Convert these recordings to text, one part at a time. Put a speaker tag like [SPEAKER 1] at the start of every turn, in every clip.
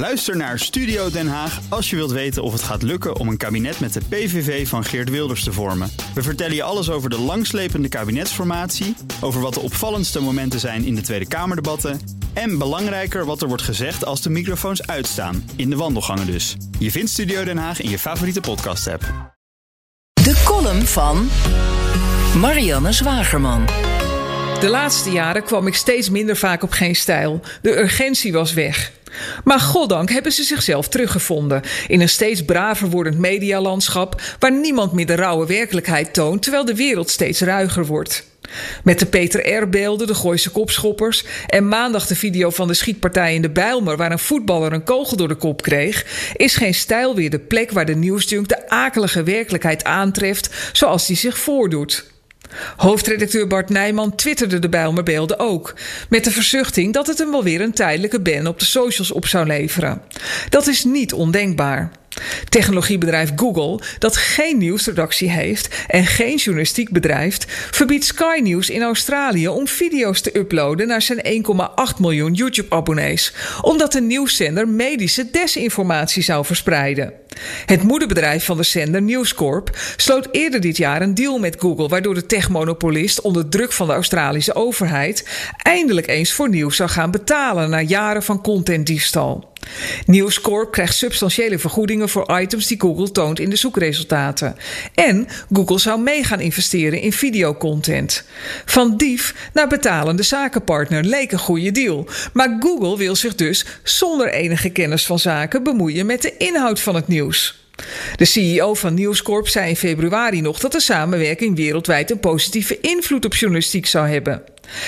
[SPEAKER 1] Luister naar Studio Den Haag als je wilt weten of het gaat lukken om een kabinet met de PVV van Geert Wilders te vormen. We vertellen je alles over de langslepende kabinetsformatie, over wat de opvallendste momenten zijn in de Tweede Kamerdebatten en belangrijker wat er wordt gezegd als de microfoons uitstaan, in de wandelgangen dus. Je vindt Studio Den Haag in je favoriete podcast-app.
[SPEAKER 2] De column van Marianne Zwagerman.
[SPEAKER 3] De laatste jaren kwam ik steeds minder vaak op geen stijl. De urgentie was weg. Maar goddank hebben ze zichzelf teruggevonden in een steeds braver wordend medialandschap waar niemand meer de rauwe werkelijkheid toont terwijl de wereld steeds ruiger wordt. Met de Peter R-beelden, de Gooise kopschoppers en maandag de video van de schietpartij in de Bijlmer waar een voetballer een kogel door de kop kreeg, is geen stijl weer de plek waar de nieuwsjunk de akelige werkelijkheid aantreft zoals die zich voordoet. Hoofdredacteur Bart Nijman twitterde de Bijlmerbeelden ook. Met de verzuchting dat het hem wel weer een tijdelijke ban op de socials op zou leveren. Dat is niet ondenkbaar. Technologiebedrijf Google, dat geen nieuwsredactie heeft en geen journalistiek bedrijft, verbiedt Sky News in Australië om video's te uploaden naar zijn 1,8 miljoen YouTube-abonnees, omdat de nieuwszender medische desinformatie zou verspreiden. Het moederbedrijf van de zender News Corp sloot eerder dit jaar een deal met Google, waardoor de techmonopolist onder druk van de Australische overheid eindelijk eens voor nieuws zou gaan betalen na jaren van contentdiefstal. News Corp krijgt substantiële vergoedingen voor items die Google toont in de zoekresultaten. En Google zou mee gaan investeren in videocontent. Van dief naar betalende zakenpartner leek een goede deal. Maar Google wil zich dus zonder enige kennis van zaken bemoeien met de inhoud van het nieuws. De CEO van News Corp zei in februari nog dat de samenwerking wereldwijd een positieve invloed op journalistiek zou hebben.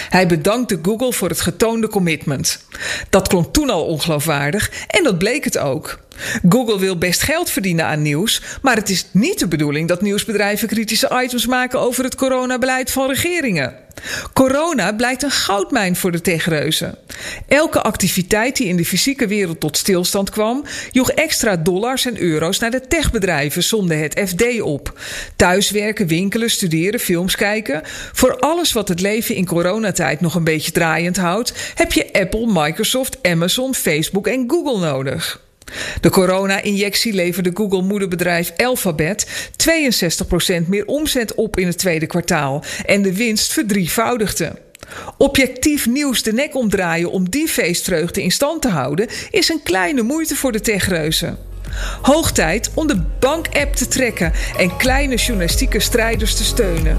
[SPEAKER 3] Hij bedankte Google voor het getoonde commitment. Dat klonk toen al ongeloofwaardig en dat bleek het ook. Google wil best geld verdienen aan nieuws, maar het is niet de bedoeling dat nieuwsbedrijven kritische items maken over het coronabeleid van regeringen. Corona blijkt een goudmijn voor de techreuzen. Elke activiteit die in de fysieke wereld tot stilstand kwam, joeg extra dollars en euro's naar de techbedrijven, zonder het FD op. Thuiswerken, winkelen, studeren, films kijken. Voor alles wat het leven in coronatijd nog een beetje draaiend houdt, heb je Apple, Microsoft, Amazon, Facebook en Google nodig. De corona-injectie leverde Google-moederbedrijf Alphabet 62% meer omzet op in het tweede kwartaal en de winst verdrievoudigde. Objectief nieuws de nek omdraaien om die feestvreugde in stand te houden is een kleine moeite voor de techreuzen. Hoog tijd om de bank-app te trekken en kleine journalistieke strijders te steunen.